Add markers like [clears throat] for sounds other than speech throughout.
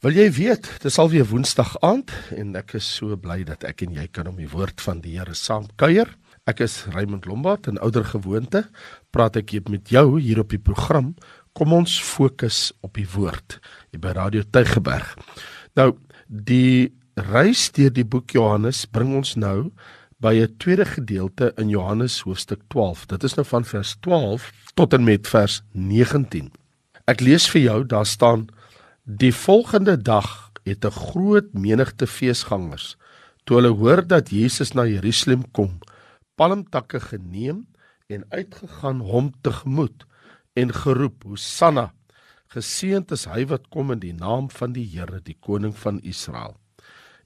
Wil jy weet, dis alweer Woensdag aand en ek is so bly dat ek en jy kan om die woord van die Here saam kuier. Ek is Raymond Lombard en ouer gewoonte praat ek met jou hier op die program. Kom ons fokus op die woord hier by Radio Tygerberg. Nou, die reis deur die boek Johannes bring ons nou by 'n tweede gedeelte in Johannes hoofstuk 12. Dit is nou van vers 12 tot en met vers 19. Ek lees vir jou, daar staan Die volgende dag het 'n groot menigte feesgangers toe hulle hoor dat Jesus na Jerusalem kom, palmtakke geneem en uitgegaan hom tegemoet en geroep: Hosanna! Geseënd is hy wat kom in die naam van die Here, die koning van Israel.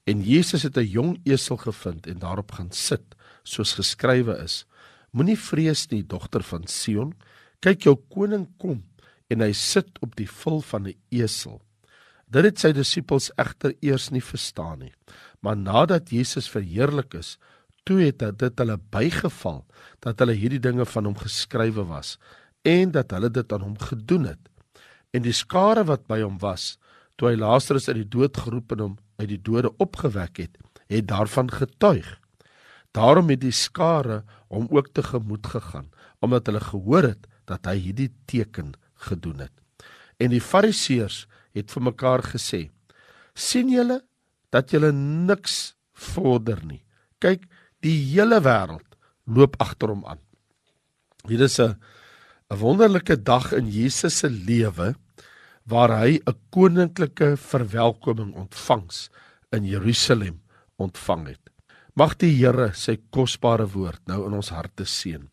En Jesus het 'n jong esel gevind en daarop gaan sit, soos geskrywe is: Moenie vrees nie, dogter van Sion, kyk jou koning kom en hy sit op die vul van 'n esel. Dit het sy disippels egter eers nie verstaan nie. Maar nadat Jesus verheerlik is, toe het dit hulle bygeval dat hulle hierdie dinge van hom geskrywe was en dat hulle dit aan hom gedoen het. En die skare wat by hom was, toe hy Lazarus uit die dood geroep en hom uit die dode opgewek het, het daarvan getuig. Daarom het die skare hom ook tegemoet gegaan, omdat hulle gehoor het dat hy hierdie teken gedoen het. En die Fariseërs het vir mekaar gesê: "Sien julle dat julle niks vorder nie. Kyk, die hele wêreld loop agter hom aan." Hier is 'n 'n wonderlike dag in Jesus se lewe waar hy 'n koninklike verwelkoming ontvangs in Jerusalem ontvang het. Mag die Here sy kosbare woord nou in ons harte seën.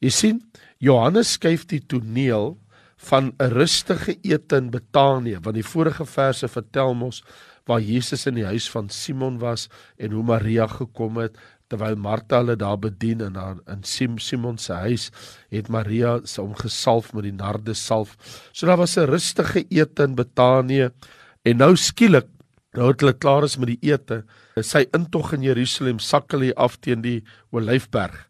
Jy sien, Johannes skuif die toneel van 'n rustige ete in Betanië want die vorige verse vertel mos waar Jesus in die huis van Simon was en hoe Maria gekom het terwyl Martha hulle daar bedien en daar in Simon se huis het Maria se hom gesalf met die nardesalf. So daar was 'n rustige ete in Betanië en nou skielik nou het hulle klaar is met die ete, sy intog in Jerusalem sakkel hy af teen die Olyfberg.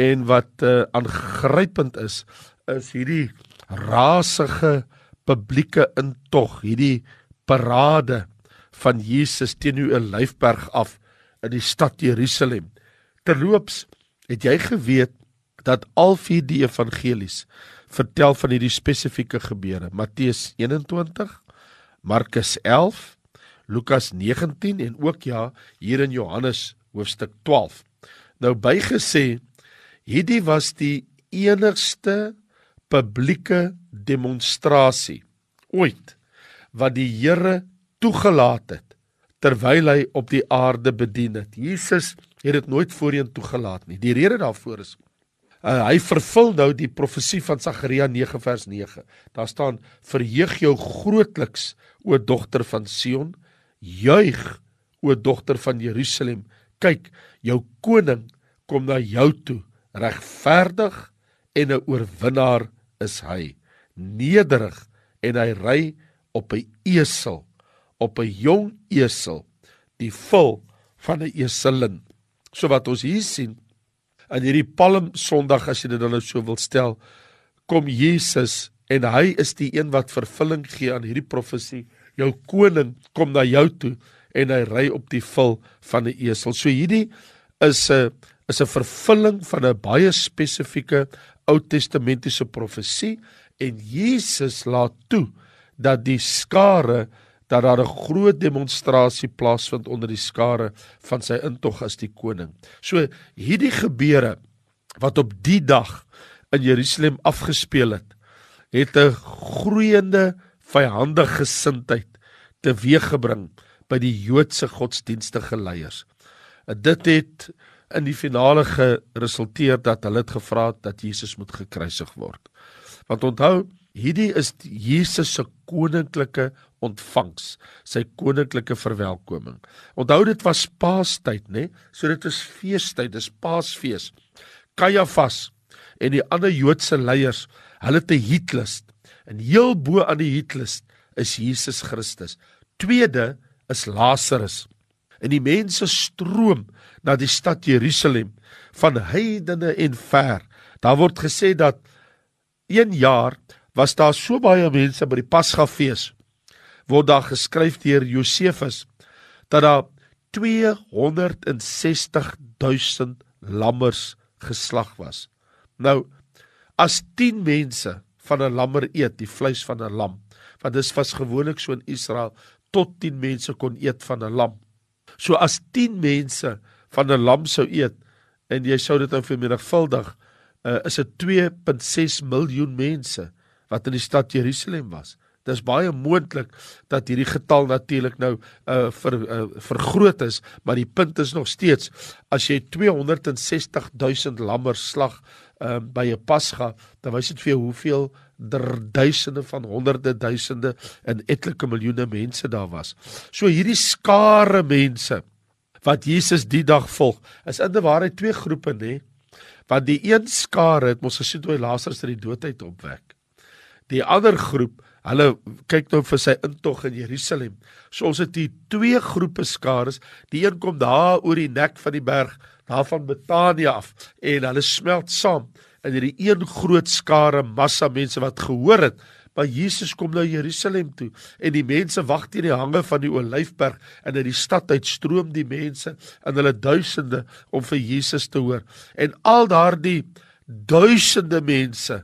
En wat uh, aangrypend is, is hierdie rasige publieke intog, hierdie parade van Jesus teen die Olyfberg af in die stad Jerusalem. Terloops, het jy geweet dat al vier die evangelies vertel van hierdie spesifieke gebeure? Matteus 21, Markus 11, Lukas 19 en ook ja, hier in Johannes hoofstuk 12. Nou bygesê, hierdie was die enigste publieke demonstrasie ooit wat die Here toegelaat het terwyl hy op die aarde bedien het. Jesus het dit nooit voorheen toegelaat nie. Die rede daarvoor is uh, hy vervul nou die profesie van Sagaria 9 vers 9. Daar staan: "Verheug jou grootliks, o dogter van Sion, juig, o dogter van Jerusalem. Kyk, jou koning kom na jou toe, regverdig en 'n oorwinnaar is hy nederig en hy ry op 'n esel op 'n jong esel die vul van 'n eselin. So wat ons hier sien in hierdie palm sonderdag as jy dit dan nou so wil stel kom Jesus en hy is die een wat vervulling gee aan hierdie profesie. Jou koning kom na jou toe en hy ry op die vul van 'n esel. So hierdie is 'n is 'n vervulling van 'n baie spesifieke Ou Testamentiese profesie en Jesus laat toe dat die skare dat daar 'n groot demonstrasie plaasvind onder die skare van sy intog as die koning. So hierdie gebeure wat op die dag in Jerusalem afgespeel het, het 'n groeiende vyandige gesindheid teweeggebring by die Joodse godsdienstige leiers. Dit het in die finale geresulteer dat hulle het gevra dat Jesus moet gekruisig word. Want onthou, hierdie is Jesus se koninklike ontvangs, sy koninklike verwelkoming. Onthou dit was Paastyd, né? So dit is feestyd, dis Paasfees. Kajafas en die ander Joodse leiers, hulle te hitlus. En heel bo aan die hitlus is Jesus Christus. Tweede is Lazarus. En die mense stroom na die stad Jerusalem van heidene en ver. Daar word gesê dat een jaar was daar so baie mense by die Pasgafees word daar geskryf deur Josefus dat daar 260 000 lammers geslag was. Nou as 10 mense van 'n lammer eet, die vleis van 'n lam, want dis was gewoonlik so in Israel tot 10 mense kon eet van 'n lam. So as 10 mense van 'n lam sou eet en jy sou dit nou vermenigvuldig, uh, is dit 2.6 miljoen mense wat in die stad Jerusalem was. Dis baie moontlik dat hierdie getal natuurlik nou uh ver uh, vergroot is, maar die punt is nog steeds as jy 260 000 lammers slag uh by 'n Pasga, dan wys dit vir jou hoeveel duisende van honderde duisende en etlike miljoene mense daar was. So hierdie skare mense wat Jesus die dag volg, is inderwaarheid twee groepe nê. Want die een skare het mos gesien hy Lazarus uit die dood uit opwek. Die ander groep Hulle kyk nou vir sy intog in Jerusalem. So ons het hier twee groepe skares. Die een kom daar oor die nek van die berg, daar van Betanië af en hulle smelt saam in hierdie een groot skare massa mense wat gehoor het maar Jesus kom nou Jerusalem toe en die mense wag teen die hange van die Olyfberg en uit die stad uitstroom die mense in hulle duisende om vir Jesus te hoor en al daardie duisende mense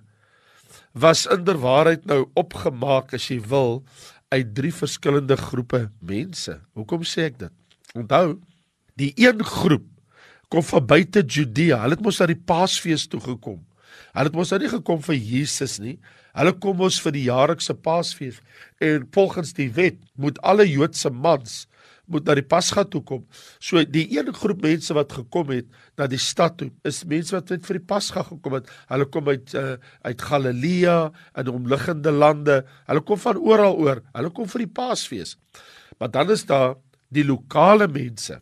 was inderwaarheid nou opgemaak as jy wil uit drie verskillende groepe mense. Hoekom sê ek dit? Onthou, die een groep kom van buite Judea. Hulle het mos na die Paasfees toe gekom. Hulle het mos nou nie gekom vir Jesus nie. Hulle kom mos vir die jaarlikse Paasfees. En volgens die wet moet alle Joodse mans moet na die Pasga toe kom. So die een groep mense wat gekom het na die stad toe, is mense wat net vir die Pasga gekom het. Hulle kom uit uh, uit Galilea en omliggende lande. Hulle kom van oral oor. Hulle kom vir die Paasfees. Maar dan is daar die lokale mense.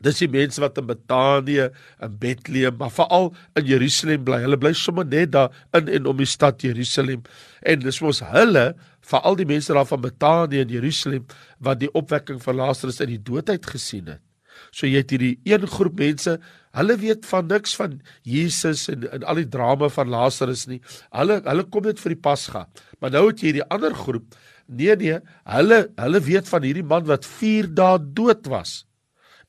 Dis die mense wat in Betanië en Bethlehem, maar veral in Jerusalem bly. Hulle bly sommer net daar in en om die stad Jerusalem. En dis mos hulle veral die mense daar van Betanië en Jerusalem wat die opwekking van Lazarus uit die dood uit gesien het. So jy het hierdie een groep mense, hulle weet van niks van Jesus en en al die drama van Lazarus nie. Hulle hulle kom net vir die Pasga. Maar nou het jy hierdie ander groep. Nee nee, hulle hulle weet van hierdie man wat 4 dae dood was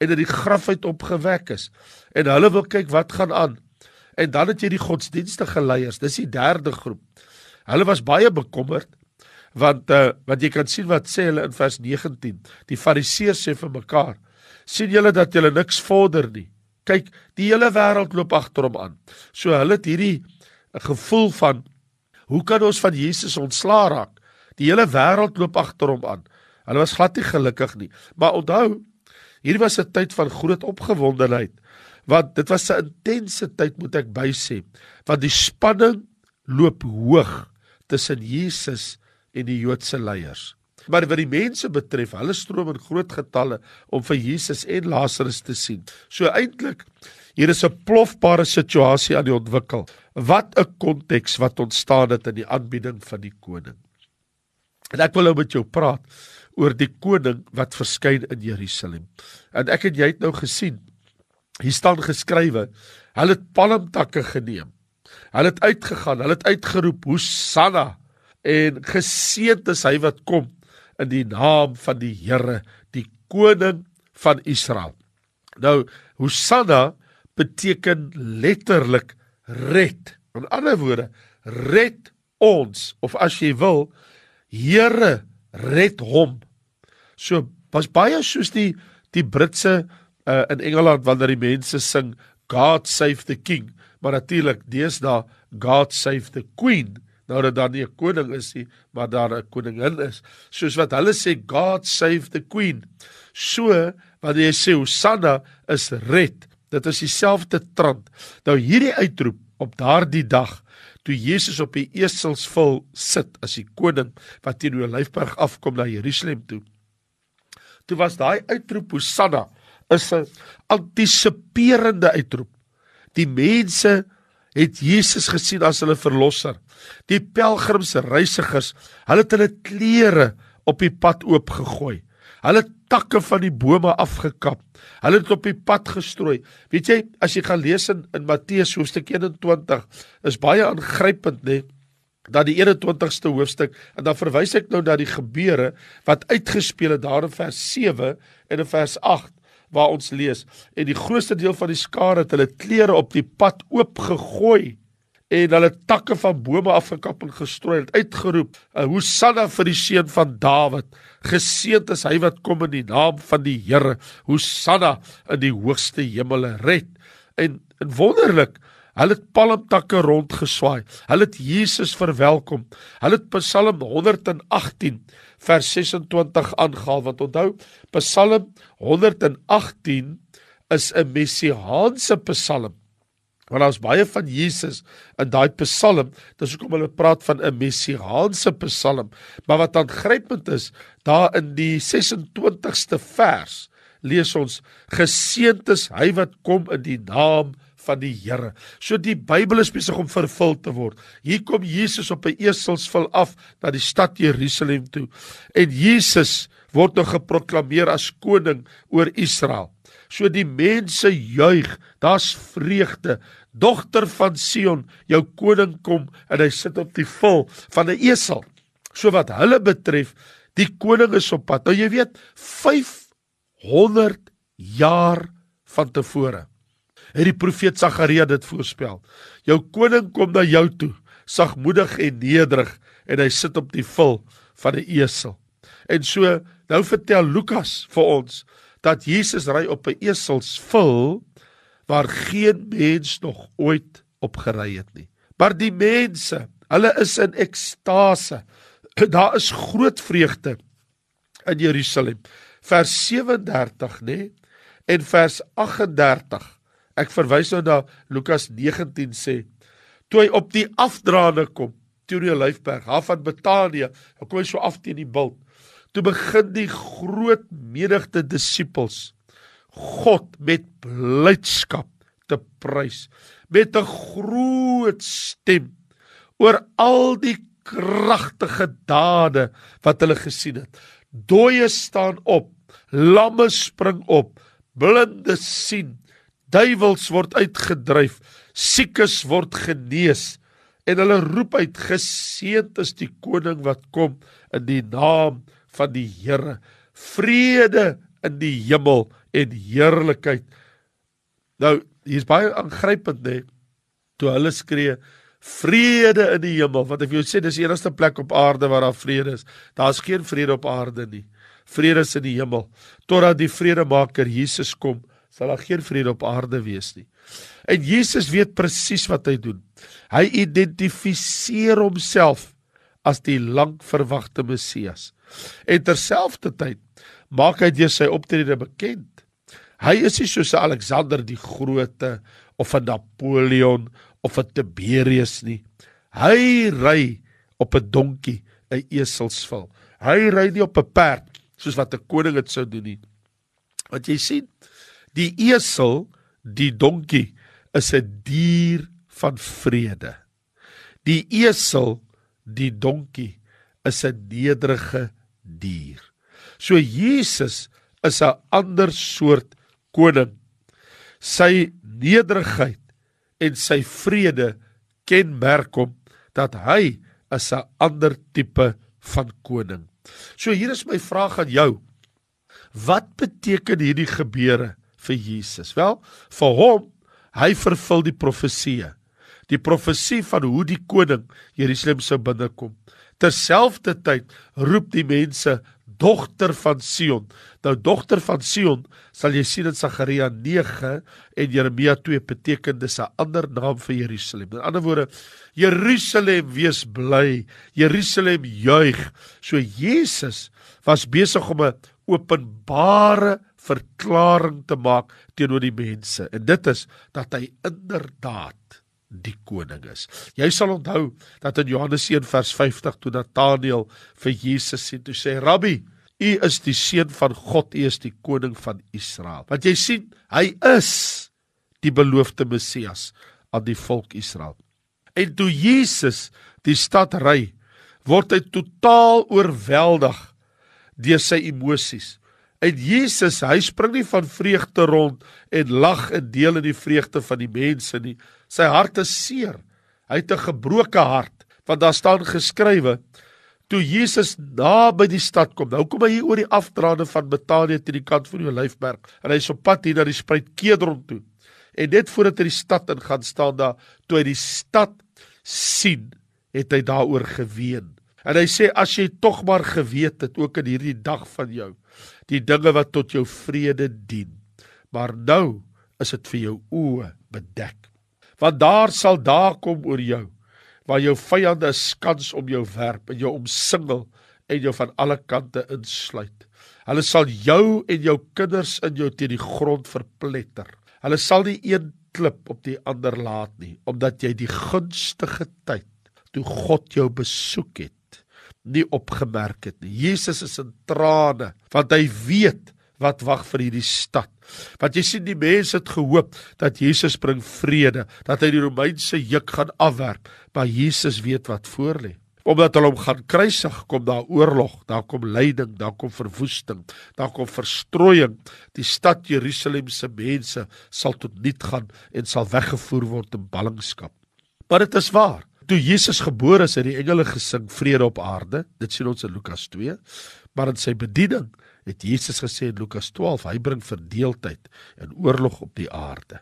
en uit die graf uit opgewek is. En hulle wil kyk wat gaan aan. En dan het jy die godsdienstige leiers, dis die derde groep. Hulle was baie bekommerd want uh, want jy kan sien wat sê hulle in vers 19 die fariseërs sê vir mekaar sien julle dat julle niks vorder nie kyk die hele wêreld loop agter hom aan so hulle het hierdie gevoel van hoe kan ons van Jesus ontslaa raak die hele wêreld loop agter hom aan hulle was glad nie gelukkig nie maar onthou hier was 'n tyd van groot opgewondenheid want dit was 'n intense tyd moet ek bysê want die spanning loop hoog tussen Jesus en die Joodse leiers. Maar wat die mense betref, hulle stroom in groot getalle om vir Jesus en Lazarus te sien. So eintlik hier is 'n plofbare situasie aan die ontwikkel. Wat 'n konteks wat ontstaan het in die aanbieding van die koning. En ek wil nou met jou praat oor die koning wat verskyn in Jerusalem. En ek het jy het nou gesien. Hier staan geskrywe, hulle het palmtakke geneem. Hulle het uitgegaan, hulle het uitgeroep, "Hosanna!" en geseënd is hy wat kom in die naam van die Here, die koning van Israel. Nou, Hosanna beteken letterlik red. In ander woorde, red ons of as jy wil, Here, red hom. So was baie soos die die Britse uh, in Engeland wanneer die mense sing God save the king, maar natuurlik deesdae God save the queen nou dat daar nie 'n koning is nie, maar daar 'n koningin is. Soos wat hulle sê God save the queen. So wat jy sê Hosanna is red. Dit is dieselfde trant. Nou hierdie uitroep op daardie dag toe Jesus op die eselsvul sit as die koning wat teen Olyfberg afkom na Jerusalem toe. Toe was daai uitroep Hosanna is 'n antisiperende uitroep. Die mense het Jesus gesien as hulle verlosser. Die pelgrims reisigers, hulle het hulle klere op die pad oopgegooi. Hulle takke van die bome afgekap. Hulle het op die pad gestrooi. Weet jy, as jy gaan lees in, in Matteus hoofstuk 21, is baie aangrypend, nê? dat die 21ste hoofstuk en dan verwys ek nou na die gebeure wat uitgespeel het daar in vers 7 en in vers 8 waar ons lees en die grootste deel van die skare het hulle klere op die pad oop gegooi en hulle takke van bome afgekap en gestrooi het uitgeroep Hosanna vir die seun van Dawid geseënd is hy wat kom in die naam van die Here Hosanna in die hoogste hemele red en, en wonderlik Hulle het palmtakke rondgeswaai. Hulle het Jesus verwelkom. Hulle het Psalm 118 vers 26 aangehaal want onthou Psalm 118 is 'n messiaanse psalm. Want daar's baie van Jesus in daai psalm, dis hoekom hulle praat van 'n messiaanse psalm. Maar wat aangrypend is, daar in die 26ste vers lees ons geseënd is hy wat kom in die naam van die Here. So die Bybel is besig om vervul te word. Hier kom Jesus op 'n eselsvul af na die stad Jerusalem toe. En Jesus word nou geproklaameer as koning oor Israel. So die mense juig, daar's vreugde. Dogter van Sion, jou koning kom en hy sit op die vul van 'n esel. So wat hulle betref, die koning is op pad. Nou jy weet 500 jaar van tevore het die profeet Sagaria dit voorspel. Jou koning kom na jou toe, sagmoedig en nederig en hy sit op die vul van 'n esel. En so nou vertel Lukas vir ons dat Jesus ry op 'n eselsvul waar geen mens nog ooit op gery het nie. Maar die mense, hulle is in ekstase. [clears throat] Daar is groot vreugde in Jerusalem. Vers 37 nê en vers 38 Ek verwys nou na Lukas 19 sê toe hy op die afdraande kom toe die Lyfberg af van Betanië dan kom hy so af teen die bult toe begin die groot menigte disippels God met blydskap te prys met 'n groot stem oor al die kragtige dade wat hulle gesien het dooies staan op lamme spring op blindes sien duiwels word uitgedryf, siekes word genees en hulle roep uit geseënd is die koning wat kom in die naam van die Here. Vrede in die hemel en heerlikheid. Nou, hier's baie aangrypend nê. Toe hulle skree vrede in die hemel, wat ek vir jou sê dis die enigste plek op aarde waar daar vrede is. Daar's geen vrede op aarde nie. Vrede is in die hemel totdat die vredemaker Jesus kom sal daar geen vrede op aarde wees nie. En Jesus weet presies wat hy doen. Hy identifiseer homself as die lankverwagte Messias. En terselfdertyd maak hy deur sy optrede bekend. Hy is nie soos Alexander die Grote of 'n Napoleon of 'n Tiberius nie. Hy ry op 'n donkie, 'n eselsvul. Hy ry nie op 'n perd soos wat 'n koning dit sou doen nie. Wat jy sien, Die esel, die donkie, is 'n dier van vrede. Die esel, die donkie, is 'n nederige dier. So Jesus is 'n ander soort koning. Sy nederigheid en sy vrede kenmerk hom dat hy is 'n ander tipe van koning. So hier is my vraag aan jou. Wat beteken hierdie gebeure vir Jesus. Wel, vir hom, hy vervul die profeseë. Die profesie van hoe die koning Jerusalem sou binnekom. Terselfdertyd roep die mense dogter van Sion. Nou dogter van Sion sal jy sien in Sagaria 9 en Jeremia 2 beteken dis 'n ander naam vir Jerusalem. In ander woorde, Jerusalem wees bly, Jerusalem juig. So Jesus was besig om 'n openbare verklaring te maak teenoor die mense en dit is dat hy inderdaad die koning is. Jy sal onthou dat in Johannes 1 vers 50 toe Nataneel vir Jesus sê toe sê Rabbi, u is die seun van God, u is die koning van Israel. Want jy sien, hy is die beloofde Messias aan die volk Israel. En toe Jesus die stad ry, word hy totaal oorweldig deur sy emosies. En Jesus, hy spring nie van vreugde rond en lag en deel in die vreugde van die mense nie. Sy hart is seer. Hy het 'n gebroke hart. Want daar staan geskrywe toe Jesus na by die stad kom. Nou kom hy hier oor die afdraande van Betanië teen die kant van die Olyfberg en hy's op pad hier na die spruit Kedron toe. En net voordat hy die stad in gaan staan daar, toe hy die stad sien, het hy daaroor geween. En hy sê as jy tog maar geweet het ook in hierdie dag van jou, die dinge wat tot jou vrede dien. Maar nou is dit vir jou oë bedek. Want daar sal daar kom oor jou waar jou vyande skans om jou werp en jou omsingel en jou van alle kante insluit. Hulle sal jou en jou kinders in jou teen die grond verpletter. Hulle sal nie een klip op die ander laat nie, omdat jy die gunstige tyd toe God jou besoek het, nie opgemerk het nie. Jesus is in trane want hy weet wat wag vir hierdie stad. Want jy sien die mense het gehoop dat Jesus bring vrede, dat hy die Romeinse juk gaan afwerp, maar Jesus weet wat voorlê. Omdat hulle hom gaan kruisig, kom daar oorlog, daar kom lyding, daar kom verwoesting, daar kom verstrooiing. Die stad Jerusalem se mense sal tot niet gaan en sal weggevoer word in ballingskap. Maar dit is waar. Toe Jesus gebore is, het die engele gesing vrede op aarde. Dit sien ons in Lukas 2. Maar in sy bediening het Jesus gesê in Lukas 12, hy bring verdeeldheid en oorlog op die aarde.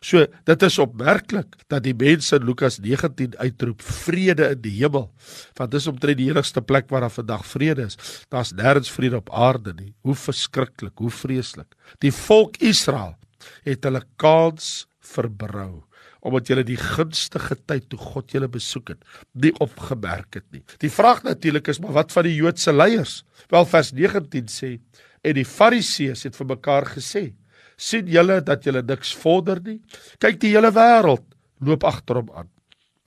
So, dit is opmerklik dat die mense in Lukas 19 uitroep vrede in die hemel, want dis omtrent die enigste plek waar daar vandag vrede is. Daar's nêrens vrede op aarde nie. Hoe verskriklik, hoe vreeslik. Die volk Israel het hulle kans verbrou omdat julle die gunstige tyd toe God julle besoek het, nie opgemerk het nie. Die vraag natuurlik is maar wat van die Joodse leiers? Wel vers 19 sê en die Fariseërs het vir mekaar gesê: "Sien julle dat julle niks vorder nie? Kyk die hele wêreld loop agter hom aan.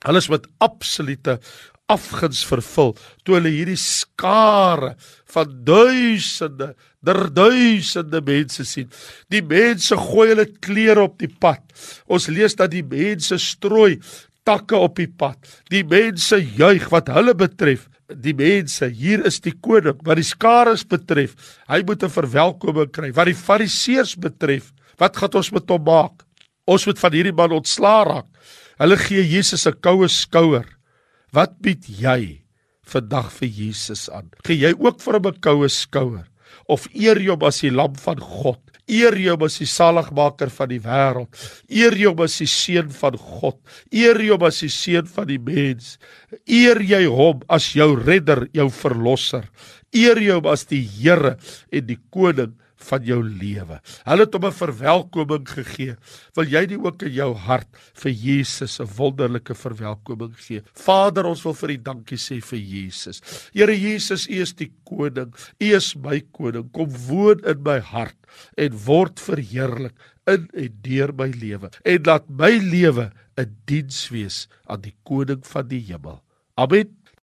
Hulle is met absolute afguns vervul toe hulle hierdie skare van duisende, der duisende mense sien. Die mense gooi hulle klere op die pad. Ons lees dat die mense strooi takke op die pad. Die mense juig wat hulle betref. Die mense, hier is die koning wat die skare betref. Hy moet 'n verwelkoming kry. Wat die fariseërs betref, wat gaan ons met hom maak? Ons moet van hierdie man ontslaa raak. Hulle gee Jesus 'n koue skouer. Wat bied jy vandag vir Jesus aan? Gee jy ook vir hom 'n koue skouer of eer hom as die lam van God? Eer hom as die saligmaker van die wêreld? Eer hom as die seun van God? Eer hom as die seun van die mens? Eer jy hom as jou redder, jou verlosser? Eer hom as die Here en die koning van jou lewe. Hulle het hom 'n verwelkoming gegee. Wil jy nie ook in jou hart vir Jesus 'n wonderlike verwelkoming gee? Vader, ons wil vir U dankie sê vir Jesus. Here Jesus, U is die koning. U is my koning. Kom woon in my hart en word verheerlik in en deur my lewe. En laat my lewe 'n diens wees aan die koning van die hemel. Amen.